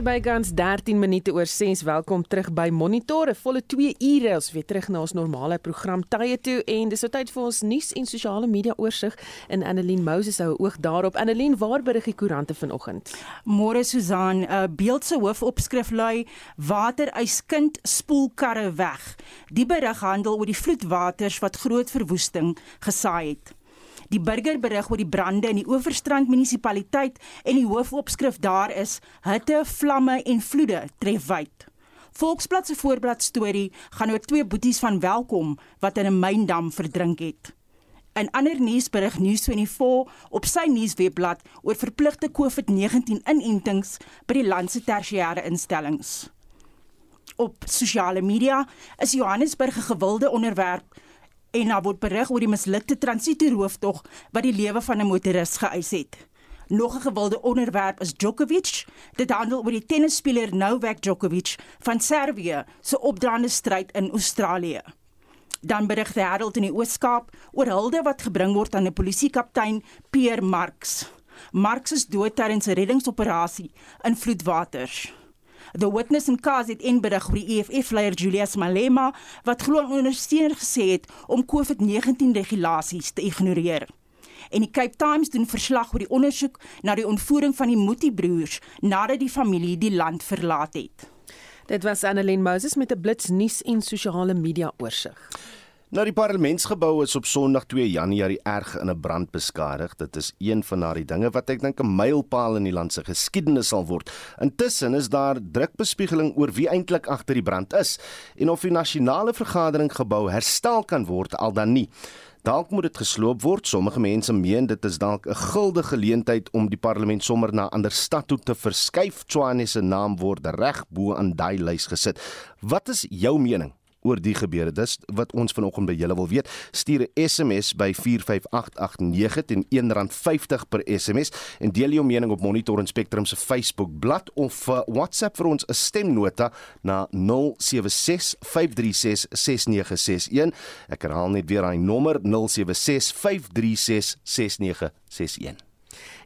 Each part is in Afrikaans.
Dis bykans 13 minute oor 6. Welkom terug by Monitor. 'n Volle 2 ure ons weer terug na ons normale program tye toe en dis nou tyd vir ons nuus en sosiale media oorsig in Annelien Moses hou oog daarop. Annelien, waar berig die koerante vanoggend? Môre Susan, 'n uh, beeld se hoofopskrif lui: Wateryskind spoel karre weg. Die berig handel oor die vloedwaters wat groot verwoesting gesaai het. Die burger berig oor die brande in die Oeverstrand munisipaliteit en die hoofopskrif daar is: Hitte, vlamme en vloede tref wyd. Volksblad se voorblad storie gaan oor twee boeties van Welkom wat in 'n myndam verdrink het. In ander nuus berig News24 op sy nuuswebblad oor verpligte COVID-19 inentings by die land se tersiêre instellings. Op sosiale media is Johannesburg 'n gewilde onderwerp en daar word berig oor die mislukte transitoroeftog wat die lewe van 'n motoris geëis het. Nog 'n gewilde onderwerp is Djokovic. Dit handel oor die tennisspeler Novak Djokovic van Servië se opdraande stryd in Australië. Dan berig die Herald in die Oos-Kaap oor hulde wat gebring word aan 'n polisiekaptein Pierre Marx. Marx is dood tydens 'n reddingsoperasie in vloedwaters. The Witness in KZN berig oor die EFF-leier Julius Malema wat glo 'n ondersteuner gesê het om COVID-19 regulasies te ignoreer. En die Cape Times doen verslag oor die ondersoek na die ontvoering van die Muti broers nadat die familie die land verlaat het. Dit was Annelien Moses met 'n blits nuus en sosiale media oorsig. Nou die parlementsgebou is op Sondag 2 Januarie erg in 'n brand beskadig. Dit is een van daardie dinge wat ek dink 'n mylpaal in die land se geskiedenis sal word. Intussen is daar drukbespiegeling oor wie eintlik agter die brand is en of die nasionale vergadering gebou herstel kan word al dan nie. Dalk moet dit gesloop word. Sommige mense meen dit is dalk 'n guldige geleentheid om die parlement sommer na 'n ander stad toe te verskuif. Tshwane se naam word reg bo aan daai lys gesit. Wat is jou mening? Oor die gebeure. Dis wat ons vanoggend by julle wil weet. Stuur 'n SMS by 45889 teen R1.50 per SMS en deel jou mening op Monitor en Spectrum se Facebook bladsy of uh, WhatsApp vir ons 'n stemnota na 0765366961. Ek herhaal net weer daai nommer 0765366961.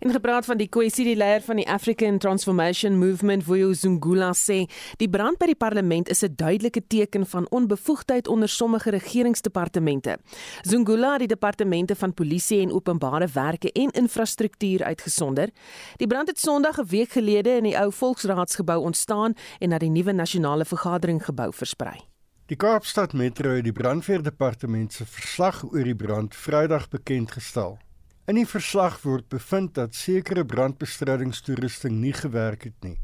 In gepraat van die kwessie die leier van die African Transformation Movement, Vuyo Zungula sê, die brand by die parlement is 'n duidelike teken van onbevoegdheid onder sommige regeringsdepartemente. Zungula het die departemente van polisie en openbare werke en infrastruktuur uitgesonder. Die brand het Sondag 'n week gelede in die ou Volksraadsgebou ontstaan en na die nuwe nasionale vergadering gebou versprei. Die Kaapstad Metro het die brandweerdepartement se verslag oor die brand Vrydag bekend gestel. In die verslag word bevind dat sekere brandbestrydingstoerusting nie gewerk het nie.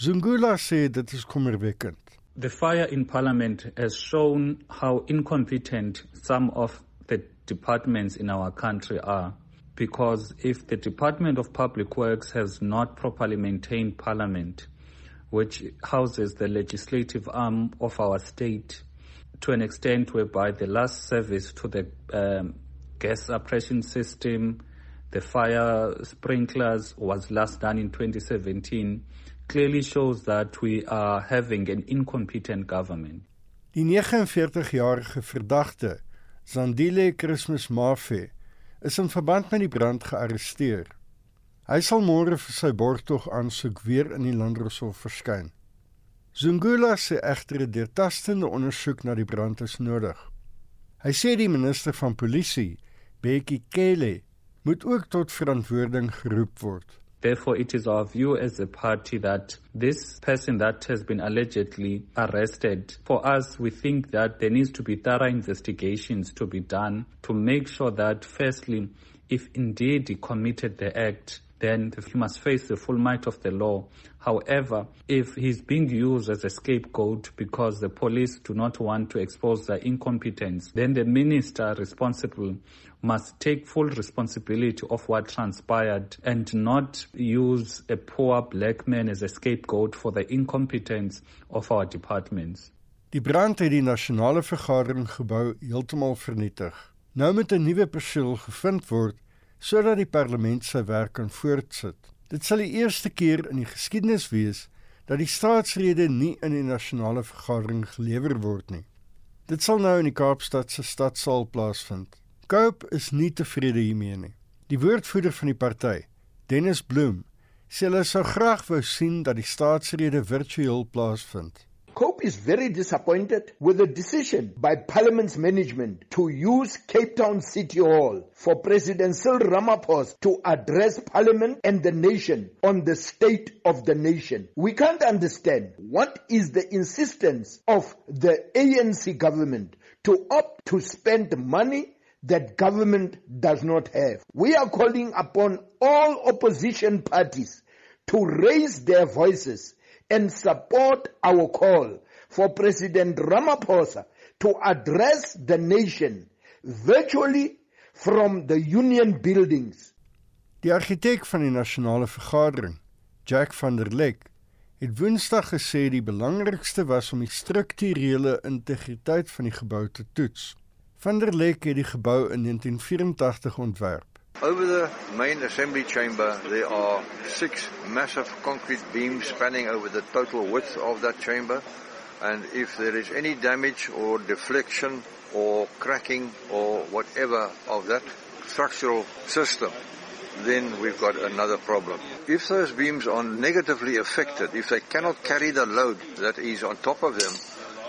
Zungula sê dit is kommerwekkend. The fire in parliament has shown how incompetent some of the departments in our country are because if the Department of Public Works has not properly maintained parliament which houses the legislative arm of our state to an extent whereby the last service to the um, gas suppression system, the fire sprinklers was last done in 2017, clearly shows that we are having an incompetent government. Die 49-jarige verdagte, Zandile Christmas Mafe, is in verband met die brand gearresteer. Hy sal môre vir sy borgtog aansoek weer in die Landroshof verskyn. Zungula sê egter 'n deurtastende ondersoek na die brand is nodig. Hy sê die minister van polisie Becky Kele moet ook tot verantwoording geroep word. Therefore, it is our view as a party that this person that has been allegedly arrested, for us, we think that there needs to be thorough investigations to be done to make sure that, firstly, if indeed he committed the act, then he must face the full might of the law. However, if he's being used as a scapegoat because the police do not want to expose their incompetence, then the minister responsible must take full responsibility of what transpired and not use a poor black man as a scapegoat for the incompetence of our departments. Die brand het die nasionale vergadering gebou heeltemal vernietig. Nou moet 'n nuwe perseel gevind word sodat die parlement sy werk kan voortsit. Dit sal die eerste keer in die geskiedenis wees dat die staatsrede nie in die nasionale vergadering gelewer word nie. Dit sal nou in die Kaapstad se stadsaal plaasvind. Cope is nie tevrede hiermee nie. Die woordvoerder van die party, Dennis Bloem, sê hulle sou graag wou sien dat die staatsrede virtueel plaasvind. COPE is very disappointed with the decision by Parliament's management to use Cape Town City Hall for President Cyril Ramaphosa to address Parliament and the nation on the state of the nation. We can't understand what is the insistence of the ANC government to opt to spend money that government does not have. We are calling upon all opposition parties to raise their voices and support our call for President Ramaphosa to address the nation virtually from the union buildings. Die argitek van die nasionale vergadering, Jack van der Lek, het Woensdag gesê die belangrikste was om die strukturele integriteit van die gebou te toets. Van der Lek het die gebou in 1984 ontwerp. Over the main assembly chamber, there are six massive concrete beams spanning over the total width of that chamber. And if there is any damage or deflection or cracking or whatever of that structural system, then we've got another problem. If those beams are negatively affected, if they cannot carry the load that is on top of them,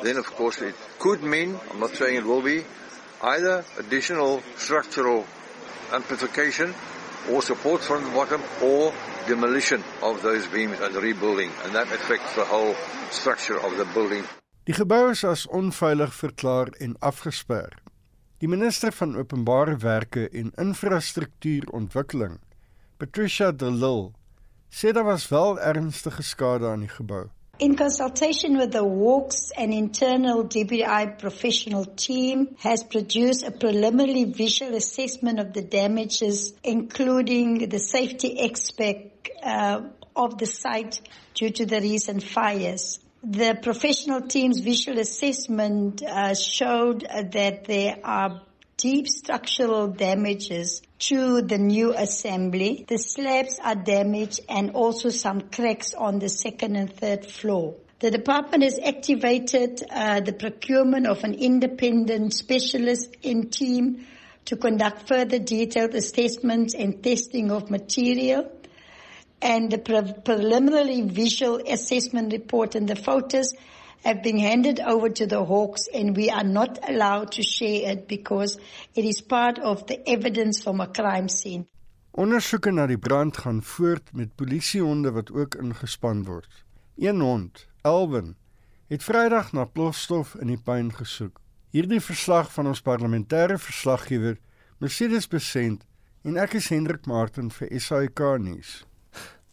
then of course it could mean, I'm not saying it will be, either additional structural amplification or support from the bottom or demolition of those beams and rebuilding and that affects the whole structure of the building. Die gebou is as onveilig verklaar en afgesper. Die minister van Openbare Werke en Infrastruktuurontwikkeling, Patricia de Lille, sê daar was wel ernstige skade aan die gebou. In consultation with the Hawks, an internal DBI professional team has produced a preliminary visual assessment of the damages, including the safety aspect uh, of the site due to the recent fires. The professional team's visual assessment uh, showed that there are deep structural damages to the new assembly. The slabs are damaged and also some cracks on the second and third floor. The department has activated uh, the procurement of an independent specialist in team to conduct further detailed assessments and testing of material. And the pre preliminary visual assessment report and the photos have been handed over to the Hawks and we are not allowed to share it because it is part of the evidence from a crime scene. Ondersoeke na die brand gaan voort met polisiehonde wat ook ingespan word. Een hond, Elwin, het Vrydag na plofstof in die puin gesoek. Hierdie verslag van ons parlementêre verslaggewer, Mercedes Besent en ek is Hendrik Martin vir SAK nuus.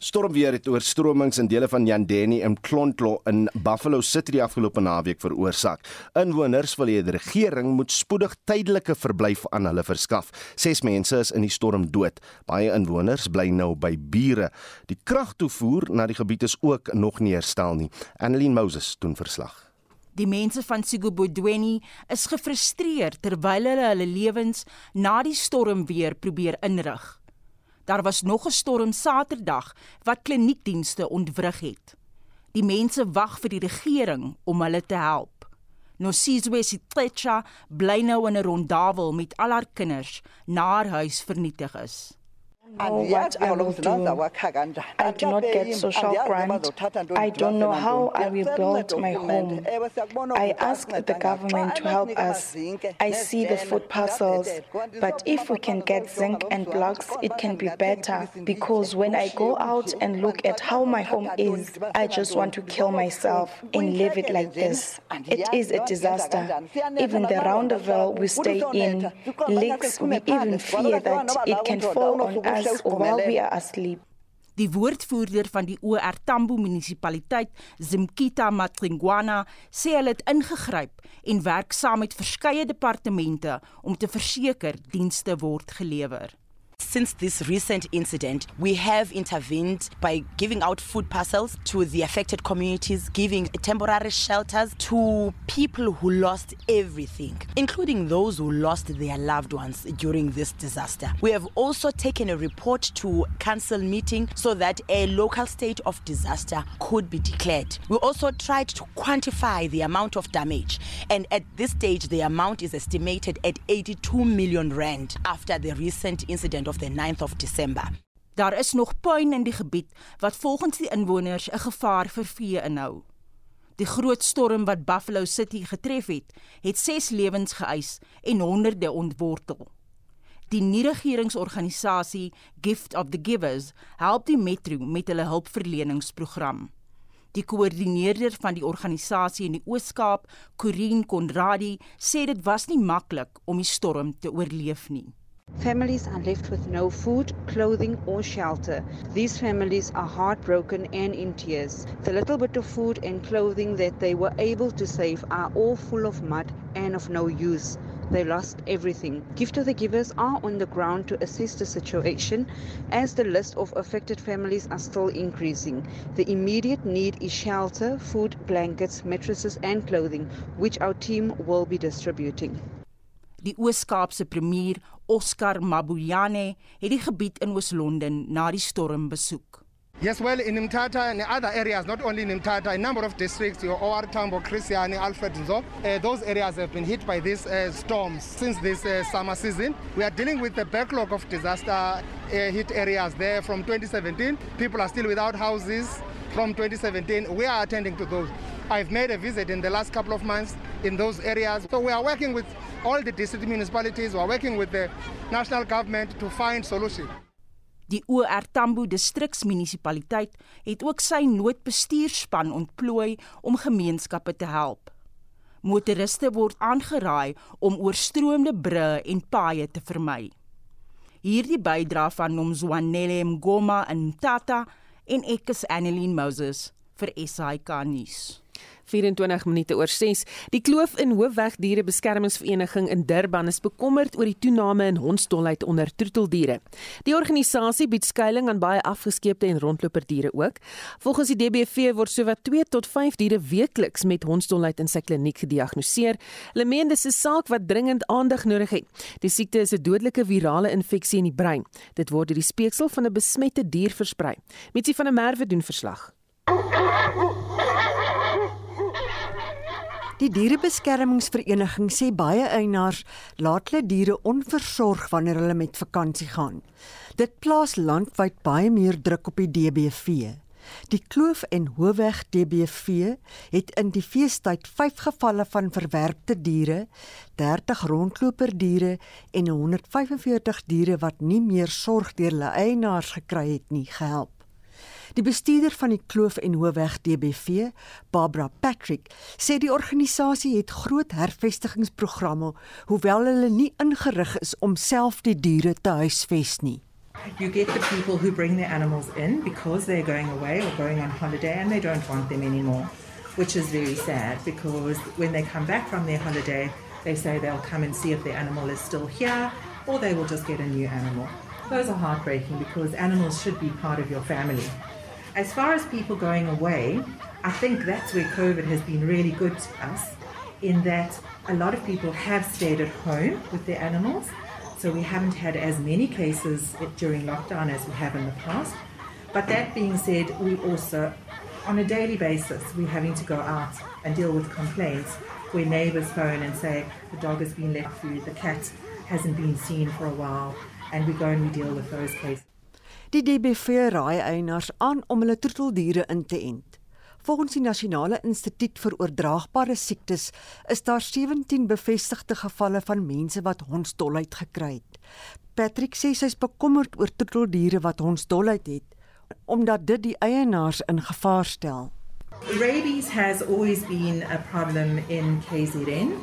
Stormweer het oorstromings in dele van Yandeni en Klontlo in Buffalo City die afgelope naweek veroorsaak. Inwoners wil hê die regering moet spoedig tydelike verblyf aan hulle verskaf. Ses mense is in die storm dood. Baie inwoners bly nou by bure. Die kragtoevoer na die gebied is ook nog nie herstel nie. Annelien Moses doen verslag. Die mense van Sigubudweni is gefrustreerd terwyl hulle hulle lewens na die storm weer probeer inrig. Daar was nog 'n storm Saterdag wat kliniekdienste ontwrig het. Die mense wag vir die regering om hulle te help. Nosizwe Sitlecha bly nou in 'n rondawel met al haar kinders na haar huis vernietig is know what I will do. I do not get social grant. I don't know how I will build my home. I ask the government to help us. I see the food parcels, but if we can get zinc and blocks, it can be better because when I go out and look at how my home is, I just want to kill myself and leave it like this. It is a disaster. Even the roundabout we stay in leaks, we even fear that it can fall on us us while we are asleep. Die woordvoerder van die OR Tambo munisipaliteit, Zimkita Matlingwana, sê hulle het ingegryp en werk saam met verskeie departemente om te verseker dienste word gelewer. Since this recent incident, we have intervened by giving out food parcels to the affected communities, giving temporary shelters to people who lost everything, including those who lost their loved ones during this disaster. We have also taken a report to council meeting so that a local state of disaster could be declared. We also tried to quantify the amount of damage, and at this stage, the amount is estimated at 82 million rand after the recent incident of the 9th of December. Daar is nog puin in die gebied wat volgens die inwoners 'n gevaar vir vee inhou. Die groot storm wat Buffalo City getref het, het 6 lewens geëis en honderde ontwortel. Die nie-regeringsorganisasie Gift of the Givers help die metro met hulle hulpverleningsprogram. Die koördineerder van die organisasie in die Oos-Kaap, Corinne Konradi, sê dit was nie maklik om die storm te oorleef nie. Families are left with no food, clothing, or shelter. These families are heartbroken and in tears. The little bit of food and clothing that they were able to save are all full of mud and of no use. They lost everything. Gift of the Givers are on the ground to assist the situation as the list of affected families are still increasing. The immediate need is shelter, food, blankets, mattresses, and clothing, which our team will be distributing. Die Oos-Kaapse premier, Oscar Mabuyane, het die gebied in Oos-London na die storm besoek. Yes, well, in Mtata and other areas, not only in Mtata, a number of districts, your OR Tambo, Christiani, Alfred, so, uh, those areas have been hit by these uh, storms since this uh, summer season. We are dealing with the backlog of disaster hit areas there from 2017. People are still without houses from 2017. We are attending to those. I've made a visit in the last couple of months in those areas. So we are working with all the district municipalities, we are working with the national government to find solutions. Die OR Tambo distriksmunisipaliteit het ook sy noodbestuurspan ontplooi om gemeenskappe te help. Motoriste word aangeraai om oorstroomde brûe en paaie te vermy. Hierdie bydra van Nomzwanele Mgoma in Tata en ek is Annelien Moses vir SAK nuus. 24 minute oor 6. Die kloof in Hoofweg Dierebeskermingsvereniging in Durban is bekommerd oor die toename in hondsdolheid onder troeteldiere. Die organisasie bied skuilings aan baie afgeskeepte en rondloperdiere ook. Volgens die DBV word sowat 2 tot 5 diere weekliks met hondsdolheid in sy kliniek gediagnoseer. Hulle meen dis 'n saak wat dringend aandag nodig het. Die siekte is 'n dodelike virale infeksie in die brein. Dit word deur die speeksel van 'n besmette dier versprei. Mitsi van der Merwe doen verslag. Die dierebeskermingsvereniging sê baie eienaars laat hulle diere onversorg wanneer hulle met vakansie gaan. Dit plaas landwyd baie meer druk op die DBV. Die Kloof en Hoofweg DBV het in die feestyd 5 gevalle van verwerpte diere, 30 rondloperdiere en 145 diere wat nie meer sorg deur hulle eienaars gekry het nie gehelp. Die bestuurder van die Kloof en Hoofweg DBV, Barbara Patrick, sê die organisasie het groot hervestigingsprogramme, hoewel hulle nie ingerig is om self die diere te huisves nie. You get the people who bring their animals in because they're going away or going on holiday and they don't want them anymore, which is very sad because when they come back from their holiday, they say they'll come and see if their animal is still here or they will just get a new animal. Those are heartbreaking because animals should be part of your family. As far as people going away, I think that's where COVID has been really good to us in that a lot of people have stayed at home with their animals. So we haven't had as many cases during lockdown as we have in the past. But that being said, we also, on a daily basis, we're having to go out and deal with complaints where neighbors phone and say the dog has been left food, the cat hasn't been seen for a while, and we go and we deal with those cases. Die DBV raai eienaars aan om hulle troeteldiere in te ent. Volgens die Nasionale Instituut vir Oordraagbare Siektes is daar 17 bevestigde gevalle van mense wat hondsdolheid gekry het. Patrick sê sy is bekommerd oor troeteldiere wat hondsdolheid het omdat dit die eienaars in gevaar stel. Rabies has always been a problem in KZN.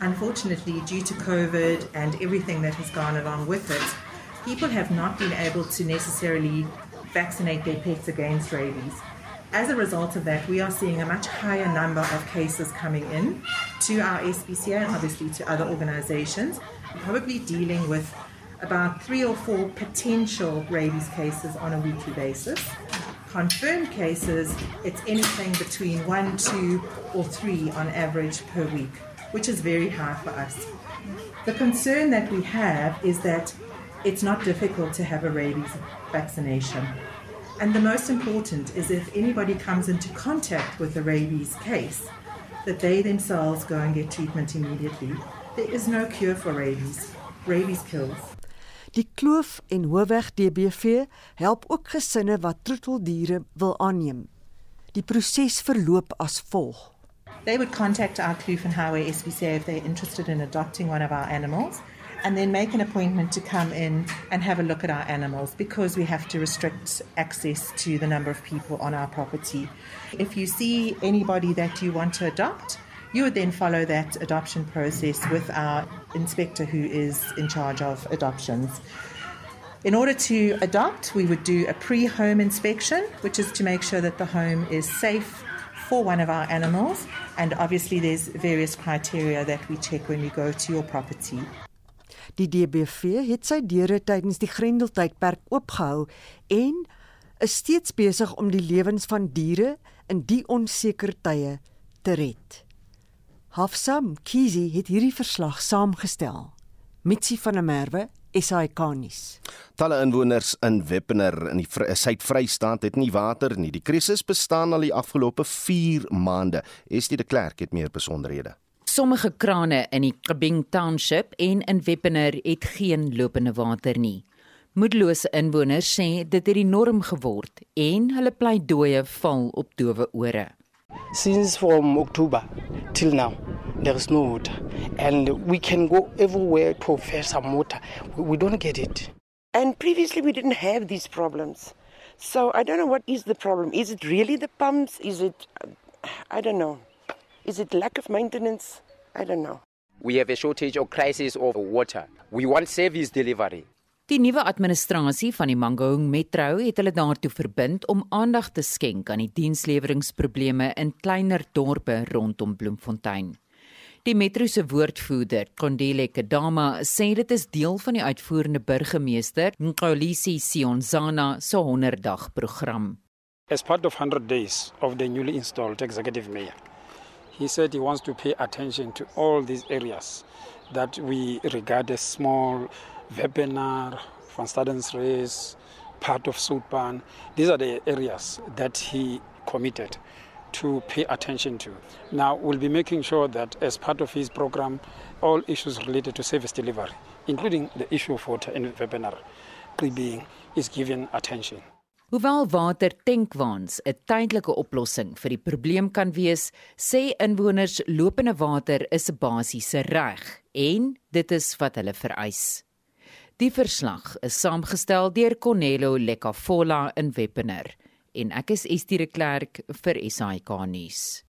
Unfortunately, due to COVID and everything that has gone along with it, people have not been able to necessarily vaccinate their pets against rabies. As a result of that, we are seeing a much higher number of cases coming in to our SPCA and obviously to other organizations, probably dealing with about three or four potential rabies cases on a weekly basis. Confirmed cases, it's anything between one, two, or three on average per week, which is very high for us. The concern that we have is that it's not difficult to have a rabies vaccination. And the most important is if anybody comes into contact with a rabies case, that they themselves go and get treatment immediately. There is no cure for rabies. Rabies kills. Die Kloof en Hoofweg DBV help ook gesinne wat troeteldiere wil aanneem. Die proses verloop as volg. They would contact our Kloof and Highway SPCA if they're interested in adopting one of our animals and then make an appointment to come in and have a look at our animals because we have to restrict access to the number of people on our property. If you see anybody that you want to adopt, you would then follow that adoption process with our inspector who is in charge of adoptions. In order to adopt, we would do a pre home inspection, which is to make sure that the home is safe for one of our animals. And obviously, there's various criteria that we check when we go to your property. Die DBV het sy deure tydens die Grendeltydperk oopgehou en is steeds besig om die lewens van diere in die onseker tye te red. Hafsam Kizi het hierdie verslag saamgestel. Mitsi van der Merwe SAICanis. Talle inwoners in Weppener in die Suid-Vrystaat het nie water nie. Die krisis bestaan al die afgelope 4 maande. Estie de Klerk het meer besonderhede. Sommige krane in die Kibing Township en in Weppener het geen lopende water nie. Moedelose inwoners sê dit het die norm geword en hulle pleidooie val op dowe ore. Since from October till now, there is no water. And we can go everywhere to fetch some water. We don't get it. And previously we didn't have these problems. So I don't know what is the problem. Is it really the pumps? Is it, I don't know. Is it lack of maintenance? I don't know. We have a shortage or crisis of water. We want service delivery. Die nuwe administrasie van die Mangaung Metro het hulle daartoe verbind om aandag te skenk aan die diensleweringprobleme in kleiner dorpe rondom Bloemfontein. Die metro se woordvoerder, Kondile Kedama, sê dit is deel van die uitvoerende burgemeester, Nkolisi Sionzana, se 100-dag program. As part of 100 days of the newly installed executive mayor, he said he wants to pay attention to all these areas that we regard as small Webinar, Van Staden's race, part of Soutpan. These are the areas that he committed to pay attention to. Now, we'll be making sure that as part of his program, all issues related to service delivery, including the issue of water in Webinar, is given attention. Hoewel watertankwaans 'n tydelike oplossing vir die probleem kan wees, sê inwoners lopende water is 'n basiese reg en dit is wat hulle vereis. Die verslag is saamgestel deur Cornelo Lekafola in Weppener en ek is Estie de Klerk vir SAK nuus.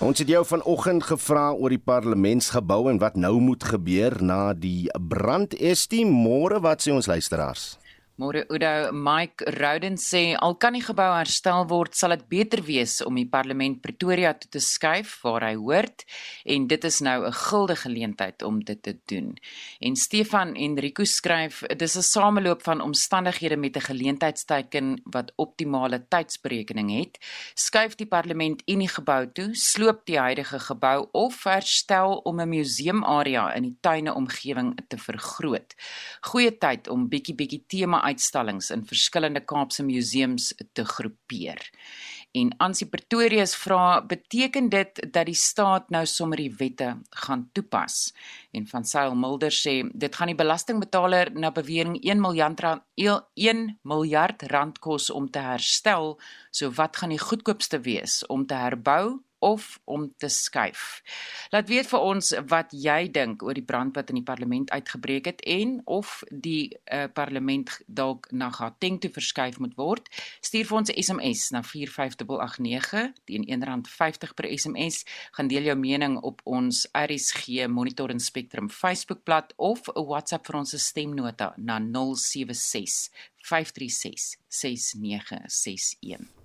Ons het jou vanoggend gevra oor die parlementsgebou en wat nou moet gebeur na die brand. Estie, môre wat sê ons luisteraars? Môre Udo Mike Roden sê al kan die gebou herstel word, sal dit beter wees om die parlement Pretoria toe te skuif waar hy hoort en dit is nou 'n gulde geleentheid om dit te doen. En Stefan Enrico skryf dis 'n sameloop van omstandighede met 'n geleentheidsteken wat optimale tydsberekening het. Skuif die parlement in die gebou toe, sloop die huidige gebou of herstel om 'n museumarea in die tuine omgewing te vergroot. Goeie tyd om bietjie bietjie tema uitstallings in verskillende Kaapse museums te groepeer. En Ansie Pretorius vra, beteken dit dat die staat nou sommer die wette gaan toepas? En van Sail Mulder sê, dit gaan die belastingbetaler na bewering 1 miljard rand 1 miljard rand kos om te herstel. So wat gaan die goedkoopste wees om te herbou of om te skuif. Laat weet vir ons wat jy dink oor die brand wat in die parlement uitgebreek het en of die uh, parlement dalk na Gauteng toe verskuif moet word. Stuur vir ons 'n SMS na 45889 teen R1.50 per SMS. Gaan deel jou mening op ons RSG Monitor en Spectrum Facebookblad of 'n WhatsApp vir ons stemnota na 076 536 6961.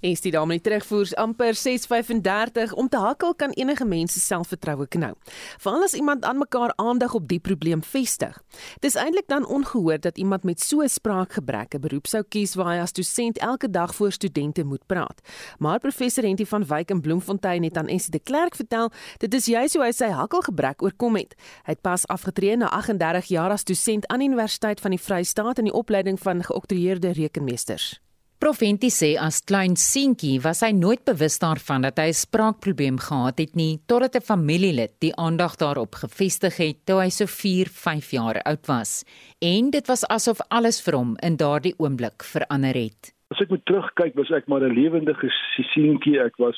En die dame net terugvoer amper 6:35 om te hakkel kan enige mens se selfvertroue knou. Veral as iemand aan mekaar aandag op die probleem vestig. Dis eintlik dan ongehoord dat iemand met so 'n spraakgebrek 'n beroep sou kies waar hy as dosent elke dag voor studente moet praat. Maar professor Henty van Wyk in Bloemfontein het aan Essie de Klerk vertel, dit is juis hoe hy sy hakkelgebrek oorkom het. Hy het pas afgetree na 38 jaar as dosent aan die Universiteit van die Vrystaat in die opleiding van geoktroeëerde rekenmeesters. Prof Venti sê as klein seentjie was hy nooit bewus daarvan dat hy 'n spraakprobleem gehad het nie totdat 'n familielid die aandag daarop gefestig het toe hy so 4, 5 jaar oud was. En dit was asof alles vir hom in daardie oomblik verander het. As ek moet terugkyk, was ek maar 'n lewendige seentjie. Ek was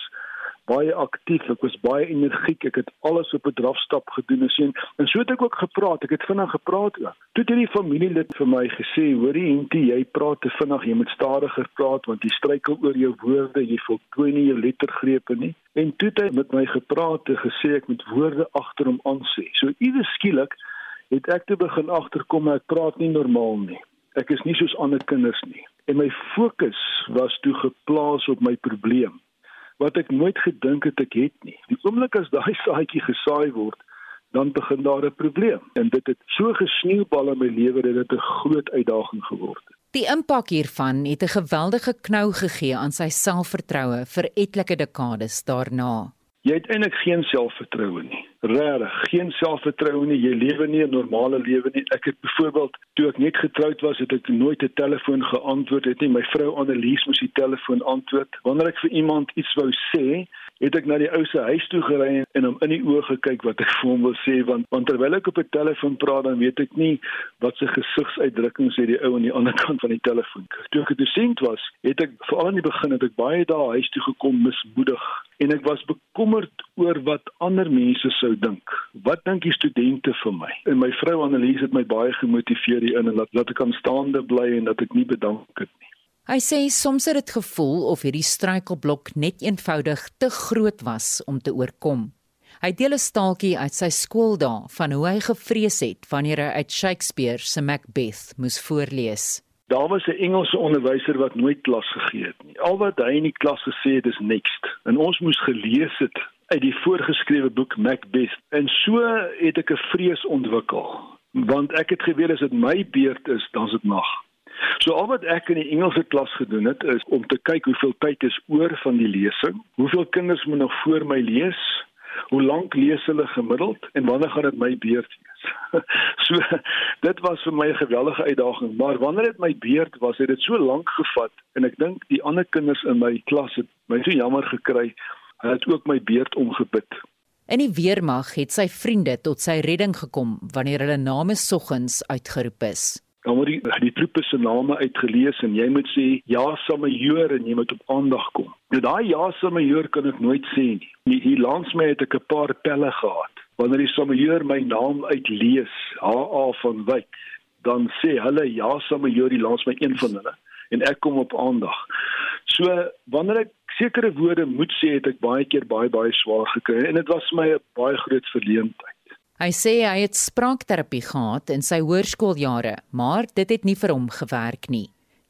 baie aktief, ek was baie energiek, ek het alles op 'n drafstap gedoen en sien. En so het ek ook gepraat. Ek het vinnig gepraat ook. Toe het hierdie familielid vir my gesê, "Hoorie, Hentie, jy praat te vinnig. Jy moet stadiger praat want jy struikel oor jou woorde. Jy voltooi nie jou lettergrepe nie." En toe het hy met my gepraat en gesê ek moet woorde agter hom aan sê. So iewes skielik het ek toe begin agterkom ek praat nie normaal nie. Ek is nie soos ander kinders nie. En my fokus was toe geplaas op my probleem wat ek nooit gedink het ek het nie. Die oomblik as daai saadjie gesaai word, dan begin daar 'n probleem. En dit het so gesneeubal in my lewe dat dit 'n groot uitdaging geword het. Die impak hiervan het 'n geweldige knou gegee aan sy selfvertroue vir etlike dekades daarna. Jy het eintlik geen selfvertroue nie. Regtig, geen selfvertroue nie. Jy lewe nie 'n normale lewe nie. Ek het byvoorbeeld toe ek net getroud was, het ek nooit 'n telefoon geantwoord het nie. My vrou Annelies moes die telefoon antwoord. Wanneer ek vir iemand iets wou sê, het ek na die ou se huis toe gery en hom in die oë gekyk wat ek vir hom wil sê want want terwyl ek op 'n telefoon praat dan weet ek nie wat se gesigsuitdrukkings het die ou aan die ander kant van die telefoon. Toe ek 'n dosent was, het ek veral aan die begin het ek baie dae huis toe gekom mismoedig en ek was bekommerd oor wat ander mense sou dink. Wat dink die studente van my? En my vrou Annelies het my baie gemotiveer hierin en laat laat ek aanstaande bly en dat ek nie bedank het nie. Hy sê soms het dit gevoel of hierdie struikelblok net eenvoudig te groot was om te oorkom. Hy deel 'n staaltjie uit sy skooldae van hoe hy gevrees het wanneer hy uit Shakespeare se Macbeth moes voorlees. Daar was 'n Engelse onderwyser wat nooit klas gegee het nie. Al wat hy in die klas gesê het is next. En ons moes gelees het uit die voorgeskrewe boek Macbeth. En so het ek 'n vrees ontwikkel, want ek het geweet as dit my beurt is, dan's dit nag. So al wat ek in die Engelse klas gedoen het is om te kyk hoeveel tyd is oor van die lesing, hoeveel kinders moet nog voor my lees, hoe lank lees hulle gemiddeld en wanneer gaan dit my beurt wees. so dit was vir my 'n geweldige uitdaging, maar wanneer dit my beurt was, het dit so lank gevat en ek dink die ander kinders in my klas het my so jammer gekry. Hulle het ook my beurt omgebid. In die weermag het sy vriende tot sy redding gekom wanneer hulle name soggens uitgeroep is dan word die die troepe se name uitgelees en jy moet sê ja Samajoor en jy moet op aandag kom. Nou daai ja Samajoor kan ek nooit sê nie. Hier langs my het ek 'n paar pelle gehad. Wanneer die Samajoor my naam uitlees, HA van Wyk, dan sê hulle ja Samajoor die langs my een van hulle en ek kom op aandag. So wanneer ek sekere woorde moet sê, het ek baie keer baie baie swaar gekry en dit was vir my 'n baie groot verleentheid. Hy sê hy het spraakterapie gehad in sy hoërskooljare, maar dit het nie vir hom gewerk nie.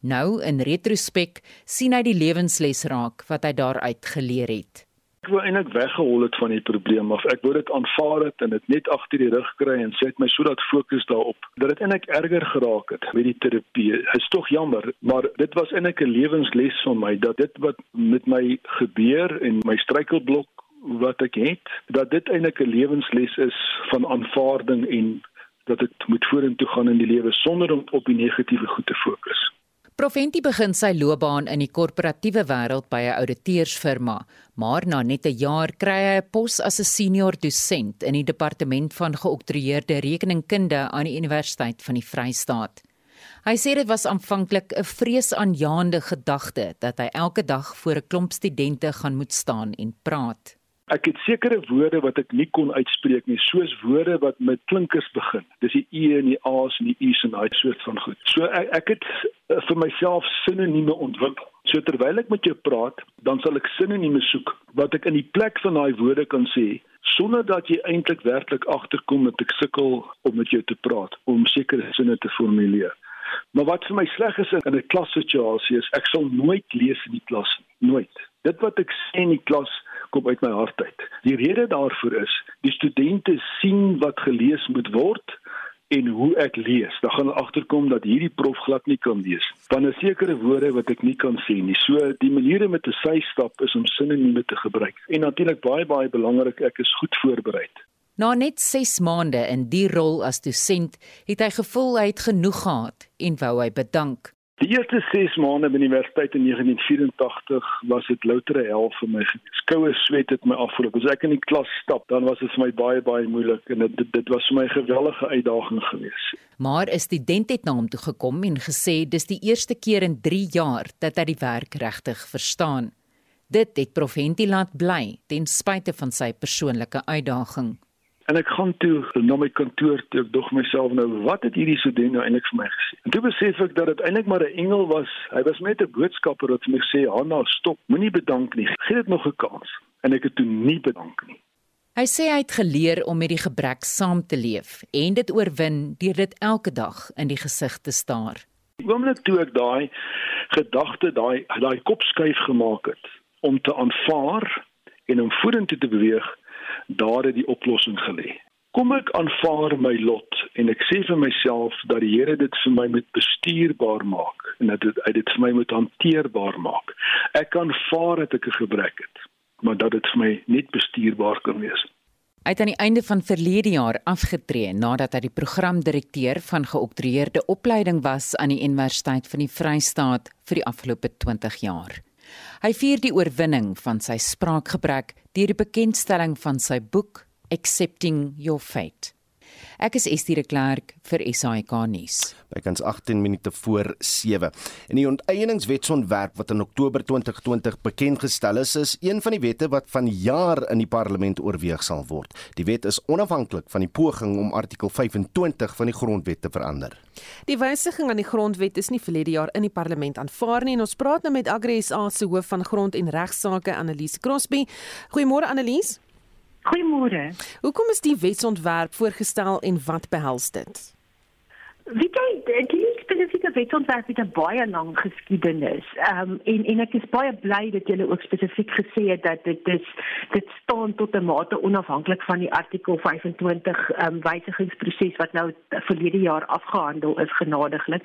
Nou in retrospek sien hy die lewensles raak wat hy daaruit geleer het. Ek wou eintlik weggehol het van die probleem of ek wou dit aanvaar het en dit net agter die rug kry en sê my sodat fokus daarop dat dit eintlik erger geraak het met die terapie. Is tog jammer, maar dit was eintlik 'n lewensles vir my dat dit wat met my gebeur en my struikelblok wat ek het dat dit eintlik 'n lewensles is van aanvaarding en dat ek moet vorentoe gaan in die lewe sonder om op die negatiewe goed te fokus. Profenti begin sy loopbaan in die korporatiewe wêreld by 'n ouditeursfirma, maar na net 'n jaar kry hy 'n pos as 'n senior dosent in die departement van geoktroeëerde rekeningkunde aan die Universiteit van die Vrystaat. Hy sê dit was aanvanklik 'n vreesaanjaende gedagte dat hy elke dag voor 'n klomp studente gaan moet staan en praat. Ek het sekere woorde wat ek nie kon uitspreek nie, soos woorde wat met klinkers begin. Dis die e en die a's en die u's en daai soort van goed. So ek, ek het uh, vir myself sinonieme ontwikkel. So terwyl ek met jou praat, dan sal ek sinonieme soek wat ek in die plek van daai woorde kan sê sonder dat jy eintlik werklik agterkom dat ek sukkel om met jou te praat om sekere sinne te formuleer. Maar wat vir my sleg is in 'n klassituasie is ek sal nooit lees in die klas nie, nooit. Dit wat ek sê in die klas kom uit my hart uit. Die rede daarvoor is die studente sien wat gelees moet word en hoe ek lees. Dan gaan hulle agterkom dat hierdie prof glad nie kan lees. Dan is sekere woorde wat ek nie kan sê nie. So die maniere met 'n sy stap is om sinonieme te gebruik. En natuurlik baie baie belangrik, ek is goed voorberei. Na net 6 maande in die rol as dosent, het hy gevoel hy het genoeg gehad en wou hy bedank. Die eerste 6 maande by die universiteit in 1984 was dit loutere hel vir my. Skoue sweat het my afgeloop. As ek in die klas stap, dan was dit vir my baie baie moeilik en dit dit was vir my 'n geweldige uitdaging geweest. Maar 'n student het na hom toe gekom en gesê dis die eerste keer in 3 jaar dat hy die werk regtig verstaan. Dit het Prof Hentiland bly ten spyte van sy persoonlike uitdaging. En ek gaan toe na my kantoor toe ek dog myself nou wat het hierdie student nou eintlik vir my gesê. En toe besef ek dat dit eintlik maar 'n engel was. Hy was net 'n boodskapper wat vir my sê, "Hanna, stop. Moenie bedank nie. Gee dit nog 'n kans." En ek het toe nie bedank nie. Hy sê hy het geleer om met die gebrek saam te leef en dit oorwin deur dit elke dag in die gesig te staar. Die oomblik toe ek daai gedagte, daai daai kopskuif gemaak het om te aanvaar en om vorentoe te beweeg, daar het die oplossing gelê. Kom ek aanvaar my lot en ek sê vir myself dat die Here dit vir my moet bestuurbaar maak en dat dit dit vir my moet hanteerbaar maak. Ek kan vaar dat ek 'n gebrek het, maar dat dit vir my net bestuurbaar kan wees. Hy het aan die einde van verlede jaar afgetree nadat hy die programdirekteur van geoktroeëerde opleiding was aan die Universiteit van die Vrystaat vir die afgelope 20 jaar. Hy vier die oorwinning van sy spraakgebrek deur die bekendstelling van sy boek Accepting Your Fate. Ek is Estie de Klerk vir SAK nuus. Bykans 18 minute voor 7. En die onteieningswetsontwerp wat in Oktober 2020 bekend gestel is, is een van die wette wat van jaar in die parlement oorweeg sal word. Die wet is onafhanklik van die poging om artikel 25 van die grondwet te verander. Die wysiging aan die grondwet is nie verlede jaar in die parlement aanvaar nie en ons praat nou met Agri SA se hoof van grond en regsaake Annelies Crosby. Goeiemôre Annelies. Goeiemôre. Hoekom is die wetsontwerp voorgestel en wat behels dit? Wie kyk, die spesifieke wetsontwerp het 'n baie lang geskiedenis. Ehm um, en en ek is baie bly dat julle ook spesifiek gesê het dat dit is dit staan tot 'n mate onafhanklik van die artikel 25 ehm um, wysigingsproses wat nou verlede jaar afgehandel is genadiglik.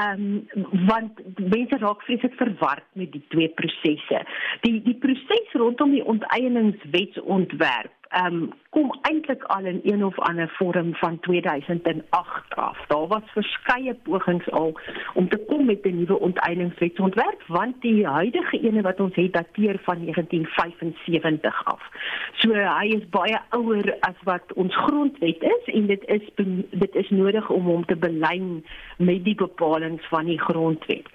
Ehm um, want mense raak vreeslik verward met die twee prosesse. Die die proses rondom die onteieningswetsontwerp um, kom eintlik al in een of ander vorm van 2008 af. Daar was verskeie pogings al om te kom met 'n nuwe onteieningswetsontwerp want die huidige ene wat ons het dateer van 1975 af. So hy is baie ouer as wat ons grondwet is en dit is dit is nodig om hom te belyn met die bepalinge van die grondwet.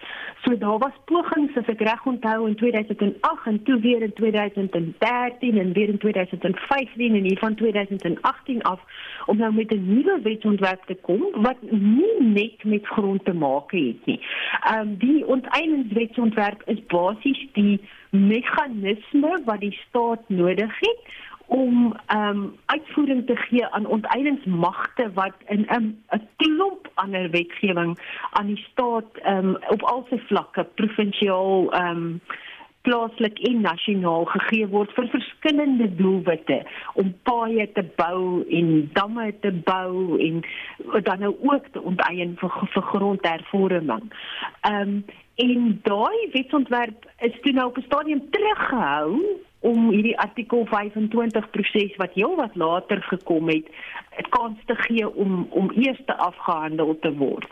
So daar was pogings as ek reg onthou in 2008 en toe weer in 2013 en weer in 2015 2015 en hier van 2018 af om nou met 'n nuwe wetsontwerp te kom wat nie net met grond te maak het nie. Ehm um, die onteieningswetsontwerp is basies die meganisme wat die staat nodig het om ehm um, uitvoering te gee aan onteieningsmagte wat in 'n 'n klomp ander wetgewing aan die staat ehm um, op al sy vlakke provinsiaal ehm um, plaaslik en nasionaal gegee word vir verskillende doelwitte om paaie te bou en damme te bou en dan nou ook te onteien vir vir grondhervorming. Ehm um, en daai wetsontwerp is toe nou op 'n stadium teruggehou om hierdie artikel 25 proses wat heel wat later gekom het, 'n kans te gee om om eers te afgehandel te word.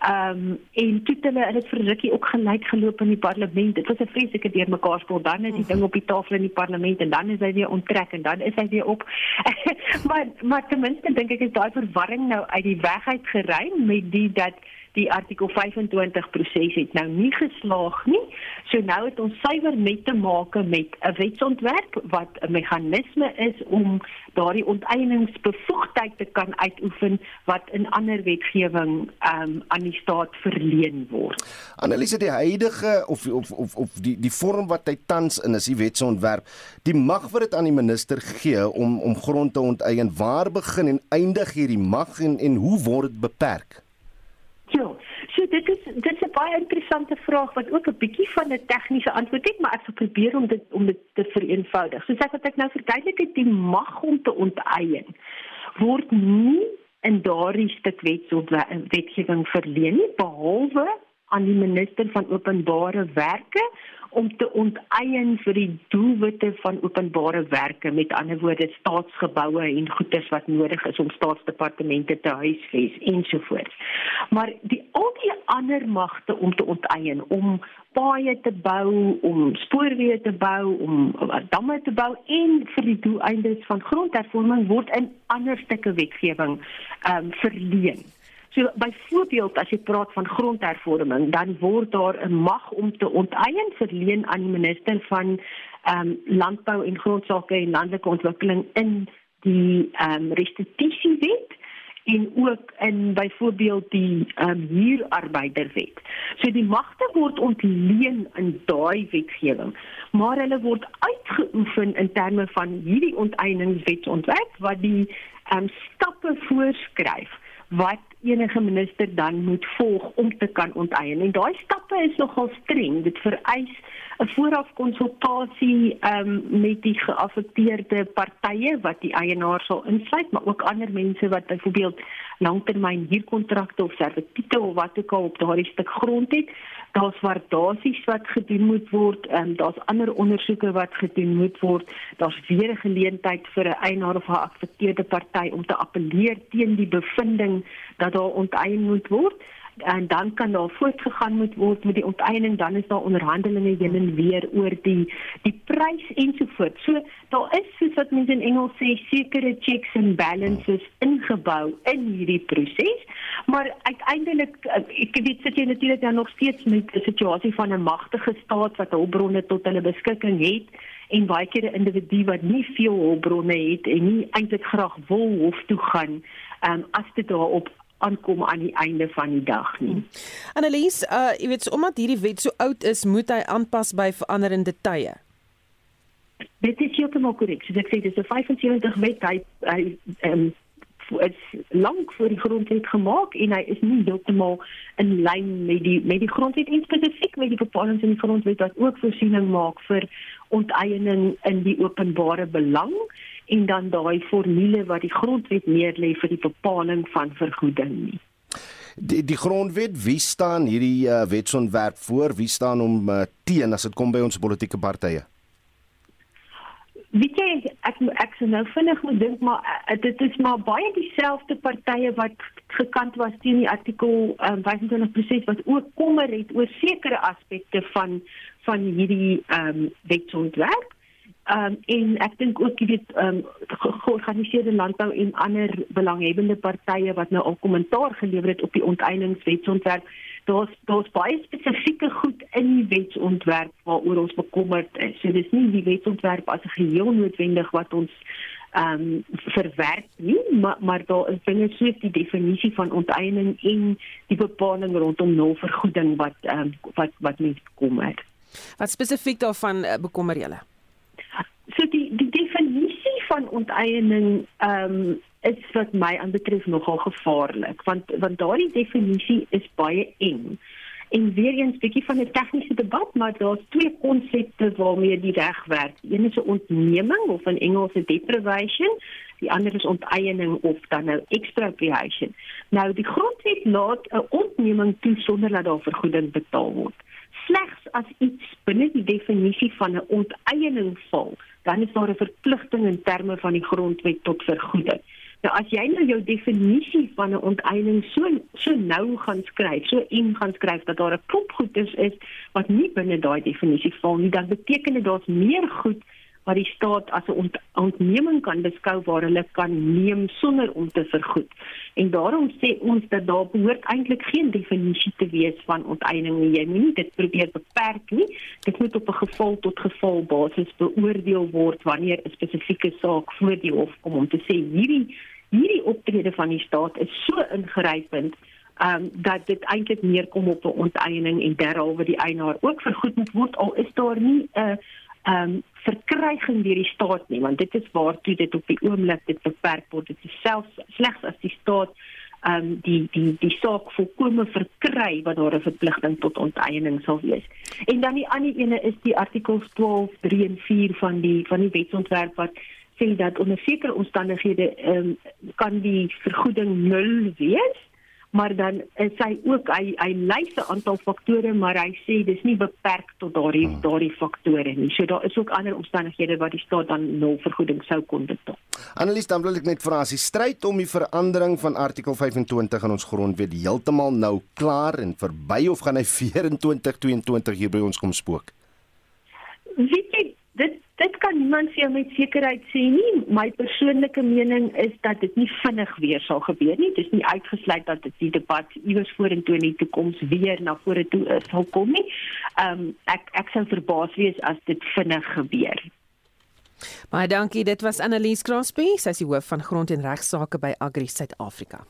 Ehm um, en toe hulle hulle het vir rukkie ook gelyk geloop in die parlement. Dit was 'n vreeslike deurmekaarspel. Dan is die ding op die tafel in die parlement en dan is hy weer onttrek en dan is hy weer op. maar maar ten minste dink ek is daai verwarring nou uit die weg uit geruim met die dat die artikel 25 proses het nou nie geslaag nie. So nou het ons suiwer met te maak met 'n wetsontwerp wat 'n meganisme is om daardie onteieningsbevoegdheid te kan uitoefen wat in ander wetgewing um, aan die staat verleen word. Analise die huidige of of of of die die vorm wat hy tans in is die wetsontwerp, die mag wat dit aan die minister gee om om grond te onteien, waar begin en eindig hierdie mag en en hoe word dit beperk? Ja, so dit is dit is 'n baie interessante vraag wat ook 'n bietjie van 'n tegniese antwoord het, maar ek sal probeer om dit om dit te vereenvoudig. Soos ek wat ek nou verduidelik het, die mag om te onteien word nie in daardie stuk wetgewing verleen behalwe aan die minister van openbare werke om te onteien vir die doelwitte van openbare werke met ander woorde staatsgeboue en goederes wat nodig is om staatsdepartemente te huisves ensovoorts. Maar die al die ander magte om te onteien om paaie te bou, om spoorweë te bou, om damme te bou en vir die doeleindes van grondhervorming word in ander stukke wetgewing ehm um, verleen. So byvoorbeeld as jy praat van grondhervorming, dan word daar 'n mag om te onteien verleen aan die minister van ehm um, landbou en grondsake en landelike ontwikkeling in die ehm um, restitusiewet en ook in byvoorbeeld die ehm um, huurarbeiderwet. So die magte word ontleen in daai wetgewing, maar hulle word uitgeoefen in terme van hierdie onteieningswetsontwerp wat die ehm um, stappe voorskryf wat enige minister dan moet volg om te kan onteien. En daai stappe is nogal streng. Dit vereis 'n vooraf konsultasie um, met die geaffekteerde partye wat die eienaar sal insluit, maar ook ander mense wat byvoorbeeld langtermyn huurkontrakte of servitute of wat ook al op daardie stuk grond het. Daar's waardasies wat gedoen moet word en um, daar's ander ondersoeke wat gedoen moet word. Daar's weer 'n geleentheid vir 'n eienaar of 'n geaffekteerde party om te appeleer teen die bevinding dat daar onteien moet word en dan kan daar voortgegaan moet word met die onteiening dan is daar onderhandelinge heen en weer oor die die prys ensovoorts. So daar is soos wat mense in Engels sê sekere checks and balances ingebou in hierdie proses. Maar uiteindelik ek weet sit jy natuurlik dan nog steeds met 'n situasie van 'n magtige staat wat hulpbronne tot hulle beskikking het en baie keer 'n individu wat nie veel hulpbronne het en nie eintlik graag wil hof toe gaan um, as dit daarop aankom aan die einde van die dag nie. Annelies, uh jy weet, omdat hierdie wet so oud is, moet hy aanpas by veranderende tye. Dit is heeltemal korrek. So ek sê dis 'n 75 wet hy hy ehm is lank voor die grondwet gemaak en hy is nie heeltemal in lyn met die met die grondwet en spesifiek met die bepalinge in die grondwet wat ook voorsiening maak vir onteiening in die openbare belang en dan daai formule wat die grondwet neerlê vir die bepaling van vergoeding nie. Die die grondwet, wie staan hierdie uh, wetsontwerp voor? Wie staan hom uh, teen as dit kom by ons politieke partye? Weet jy ek ek sou nou vinnig moet dink maar uh, dit is maar baie dieselfde partye wat gekant was teen die artikel um, 25 proses wat ook kommer het oor sekere aspekte van van hierdie ehm um, wetsontwerp. Ehm um, en ek dink ook jy weet ehm um, georganiseerde landbou en ander belanghebbende partye wat nou al kommentaar gelewer het op die onteieningswetsontwerp. Daar's daar's baie spesifieke goed in die wetsontwerp waaroor ons bekommerd is. So dis nie die wetsontwerp as 'n geheel noodwendig wat ons ehm um, verwerk nie, maar maar daar is dinge soos die definisie van onteiening en die bepaling rondom nulvergoeding wat ehm um, wat wat mense bekommer. Wat spesifiek daarvan uh, bekommer julle? So die die definisie van onteiening ehm um, is wat my aanbetref nogal gevaarlik want want daardie definisie is baie eng. En weer eens bietjie van 'n tegniese debat, maar daar's twee konsepte waarmee die reg werk. Een is 'n ontneming of in Engels 'n deprivation, die ander is onteiening of dan nou expropriation. Nou die grondwet laat 'n ontneming toe sonder dat daar vergoeding betaal word slegs as iets binne die definisie van 'n onteiening val, dan is daar 'n verpligting in terme van die grondwet tot vergoeding. Nou as jy nou jou definisie van 'n onteiening so so nou gaan skryf, so en gaan skryf dat daar 'n klop goedes is wat nie binne daai definisie val nie, dan beteken dit daar's meer goed wat die staat as 'n ont ontneming kan beskou waar hulle kan neem sonder om te vergoed. En daarom sê ons dat daar behoort eintlik geen definisie te wees van onteiening nie. Jy moenie dit probeer beperk nie. Dit moet op 'n geval tot geval basis beoordeel word wanneer 'n spesifieke saak voor die hof kom om te sê hierdie hierdie optrede van die staat is so ingrypend um, dat dit eintlik neerkom op 'n onteiening en derhalwe die eienaar ook vergoed moet word al is daar nie 'n uh, um, verkryging deur die staat nie want dit is waartoe dit op die oomblik dit beperk word dit is selfs slegs as die staat um, die die die saak volkome verkry wat daar 'n verpligting tot onteiening sal wees. En dan die ander ene is die artikels 12, 3 en 4 van die van die wetsontwerp wat sê dat onder sekere omstandighede um, kan die vergoeding nul wees maar dan is hy ook hy hy lys 'n aantal faktore maar hy sê dis nie beperk tot daardie hmm. daardie faktore nie. So daar is ook ander omstandighede wat die staat dan nul vergoeding sou kon betaal. Annelies, dan wil ek net vra as die stryd om die verandering van artikel 25 in ons grondwet heeltemal nou klaar en verby of gaan hy 2422 hier by ons kom spook? Jy, dit kan niemand vir jou met sekerheid sê nie. My persoonlike mening is dat dit nie vinnig weer sal gebeur nie. Dit is nie uitgesluit dat dit die debat iewers vorentoe in die toekoms weer na vore toe uh, sal kom nie. Ehm um, ek ek sou verbaas wees as dit vinnig gebeur. Baie dankie. Dit was Annelies Crosby, sy is die hoof van grond en regsaake by Agri Suid-Afrika.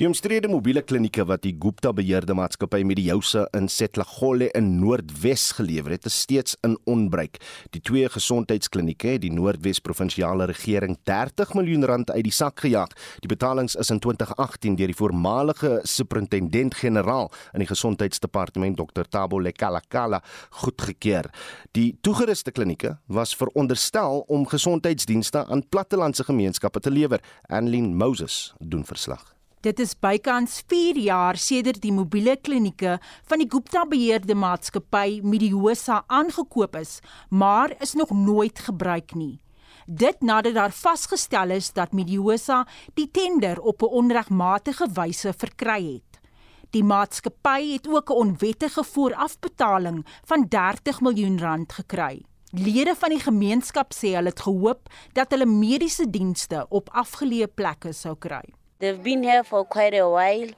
Die omstrede mobiele klinieke wat die Gupta beheerde maatskappy Mediosa in Setlagole in Noordwes gelewer het, is steeds in onbruik. Die twee gesondheidsklinieke het die Noordwes provinsiale regering 30 miljoen rand uit die sak gejaag. Die betalings is in 2018 deur die voormalige superintendent-generaal in die gesondheidsdepartement Dr Tabo Lekalakala goedgekeur. Die toegeruste klinieke was veronderstel om gesondheidsdienste aan plattelandse gemeenskappe te lewer. Annelien Moses doen verslag. Dit is bykans 4 jaar sedert die mobiele klinieke van die Gupta beheerde maatskappy Mediosa aangekoop is, maar is nog nooit gebruik nie. Dit nadat daar vasgestel is dat Mediosa die tender op 'n onregmatige wyse verkry het. Die maatskappy het ook 'n onwettige voorafbetaling van 30 miljoen rand gekry. Lede van die gemeenskap sê hulle het gehoop dat hulle mediese dienste op afgeleë plekke sou kry. They've been here for quite a while.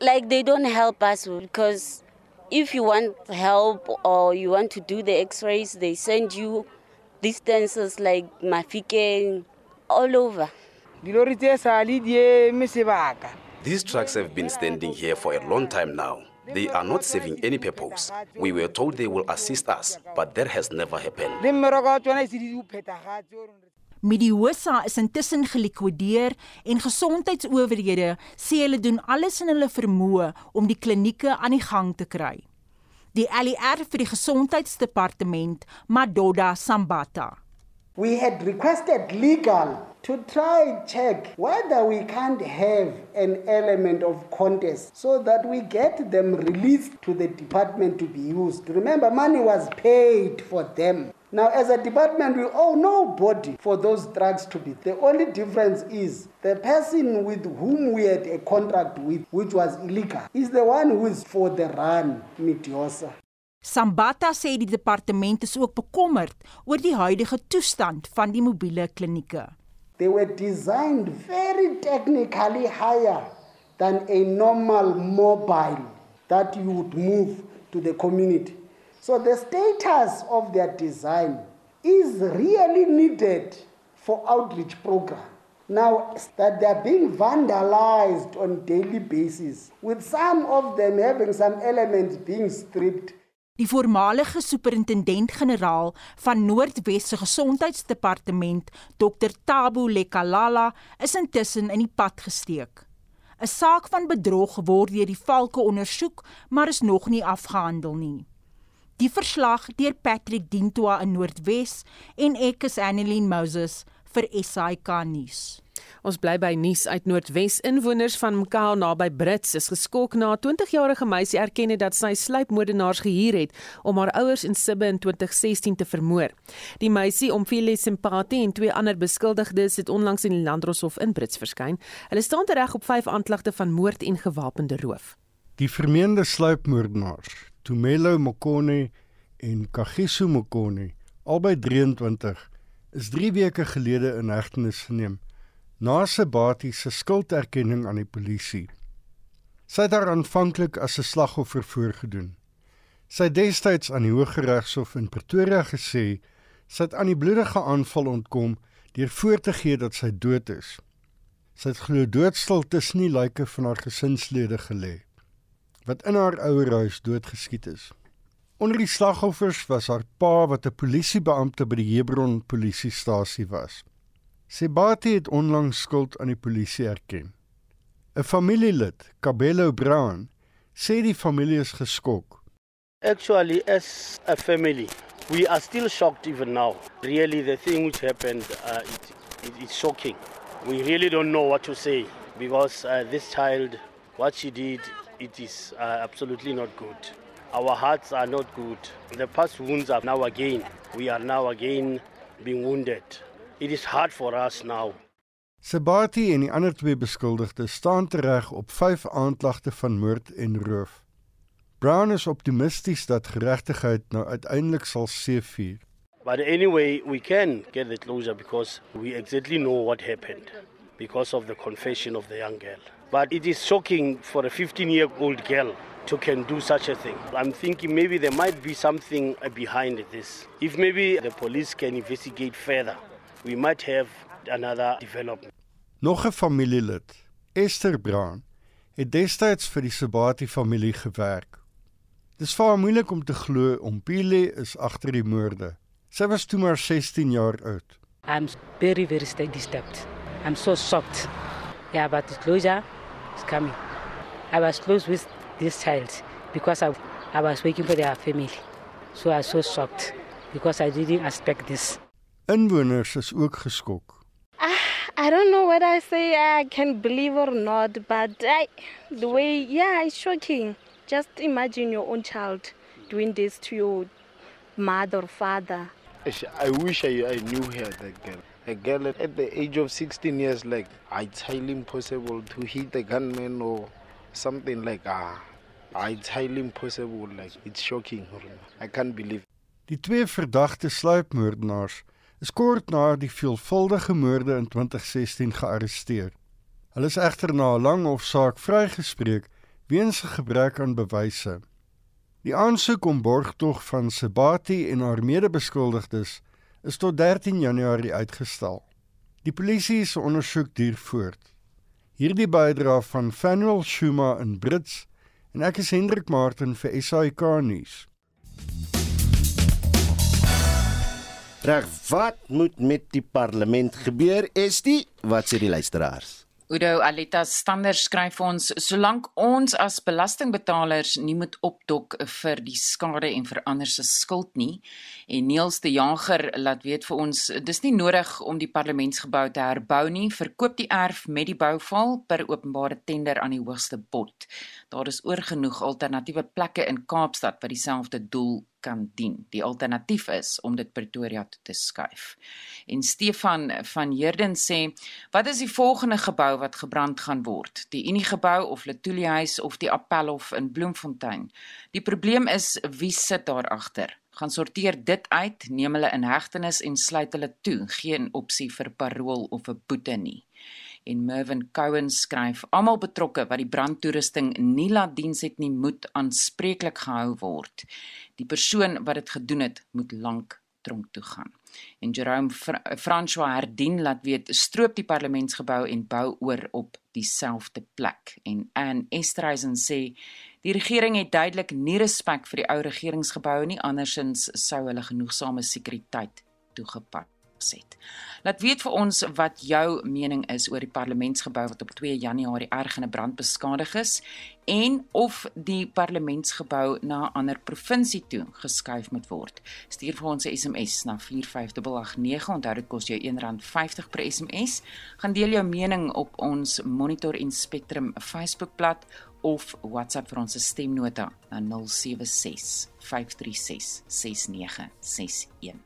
Like they don't help us because if you want help or you want to do the x-rays, they send you distances like Mafike all over. These trucks have been standing here for a long time now. They are not serving any purpose. We were told they will assist us, but that has never happened. Mediosa is intussen gelikwideer en gesondheidsowerhede sê hulle doen alles in hulle vermoë om die klinieke aan die gang te kry. Die ALR vir die gesondheidsdepartement, Madoda Sambata. We had requested legal to try and check whether we can't have an element of contest so that we get them released to the department to be used. Remember, money was paid for them. Now, as a department, we owe nobody for those drugs to be. The only difference is the person with whom we had a contract with, which was illegal, is the one who is for the run, Mediosa. Sambata sê die departement is ook bekommerd oor die huidige toestand van die mobiele klinieke. They were designed very technically higher than a normal mobile that you would move to the community. So the status of their design is really needed for outreach program. Now that they are being vandalized on daily basis with some of them having some elements being stripped Die voormalige superintendent-generaal van Noordwes se Gesondheidsdepartement, Dr Tabo Lekalala, is intussen in die pad gesteek. 'n Saak van bedrog word deur die valke ondersoek, maar is nog nie afgehandel nie. Die verslag deur Patrick Dintoa in Noordwes en ek is Annelien Moses vir SAK nuus. Ons bly by nuus uit Noordwes. Inwoners van Mkao naby Brits is geskok na 'n 20-jarige meisie erken het dat sy sluipmoordenaars gehuur het om haar ouers in Sibbe in 2016 te vermoor. Die meisie, Omfile Simpatie en twee ander beskuldigdes het onlangs in die Landdroshof in Brits verskyn. Hulle staan tereg op vyf aanklagte van moord en gewapende roof. Die vermeende sluipmoordenaars, Tumelo Mokone en Kagiso Mokone, albei 23, is 3 weke gelede in hegtenis geneem na Sebati se skulderkenning aan die polisie. Sy het haar aanvanklik as 'n slagoffer voorgedoen. Sy het destyds aan die Hooggeregshof in Pretoria gesê sy het aan die bloedige aanval ontkom deur voor te gee dat sy dood is. Sy het glo doodstil tussen die lyke van haar gesinslede gelê wat in haar ouerhuis doodgeskiet is. Onder die slagoffers was haar pa wat 'n polisiebeampte by die Hebron polisiestasie was. Sebati het onlangs skuld aan die polisie erken. 'n Familielid, Kabelo Brown, sê die familie is geskok. Actually, as a family, we are still shocked even now. Really, the thing which happened, uh, it, it, it's shocking. We really don't know what to say because uh, this child What she did, it is uh, absolutely not good. Our hearts are not good. The past wounds are now again. We are now again being wounded. It is hard for us now. Sabati en die ander twee beskuldigdes staan tereg op 5 aanklagte van moord en roof. Brown is optimisties dat geregtigheid nou uiteindelik sal seëvier. But anyway, we can get the closure because we exactly know what happened because of the confession of the young girl. But it is shocking for a 15 year old girl to can do such a thing. I'm thinking maybe there might be something behind this. If maybe the police can investigate further, we might have another development. Nog 'n familielid, Esther Brown, het destyds vir die Sabati familie gewerk. Dis vir haar moeilik om te glo Ompile is agter die moorde. Sy was toe maar 16 jaar oud. I'm very very disturbed. I'm so shocked. Yeah, but the closure is coming. I was close with this child because I, I was waiting for their family. So I was so shocked because I didn't expect this. Inwoners is ook geskok. I don't know whether I say I can believe or not, but I, the way, yeah, it's shocking. Just imagine your own child doing this to your mother or father. I wish I, I knew her, that girl. A girl at the age of 16 years, like, it's highly impossible to hit a gunman or something like ah. It's highly impossible, like, it's shocking. I can't believe. Die twee verdagte sluipmoordenaars is kort na die veelvuldige moorde in 2016 gearresteer. Hulle is egter na 'n lang hofsaak vrygespreek weens 'n gebrek aan bewyse. Die aansoek om borgtog van Sebati en haar mede-beskuldigdes is tot 13 Januarie uitgestel. Die polisie se ondersoek duur voort. Hierdie bydra van Fanuel Shuma in Brits en ek is Hendrik Martin vir SAK nuus. Reg, wat moet met die parlement gebeur? Is dit wat sê die luisteraars? Udo Alita Stander skryf ons solank ons as belastingbetalers nie moet opdok vir die skade en vir ander se skuld nie en Niels de Jager laat weet vir ons dis nie nodig om die parlementsgebou te herbou nie verkoop die erf met die bouval per openbare tender aan die hoogste bod daar is oorgenoeg alternatiewe plekke in Kaapstad wat dieselfde doel kan dien. Die alternatief is om dit Pretoria toe te skuif. En Stefan van Heerden sê, wat is die volgende gebou wat gebrand gaan word? Die Unie gebou of Letoile huis of die Appelhof in Bloemfontein? Die probleem is wie sit daar agter? gaan sorteer dit uit, neem hulle in hegtenis en sluit hulle toe, geen opsie vir parol of 'n boete nie en Mervin Cowan skryf almal betrokke wat die brandtoerusting nie laat diens het nie moet aanspreeklik gehou word. Die persoon wat dit gedoen het moet lank tronk toe gaan. En Jerome Fra François Herdien laat weet stroop die parlementsgebou en bou oor op dieselfde plek. En Anne Estreisen sê die regering het duidelik nie respek vir die ou regeringsgeboue nie andersins sou hulle genoegsame sekuriteit toegepas het. Laat weet vir ons wat jou mening is oor die parlementsgebou wat op 2 Januarie erg in 'n brand beskadig is en of die parlementsgebou na 'n ander provinsie toe geskuif moet word. Stuur vir ons 'n SMS na 45889. Onthou dit kos jou R1.50 per SMS. Gaan deel jou mening op ons Monitor en Spectrum Facebookblad of WhatsApp vir ons stemnota na 076 536 6961.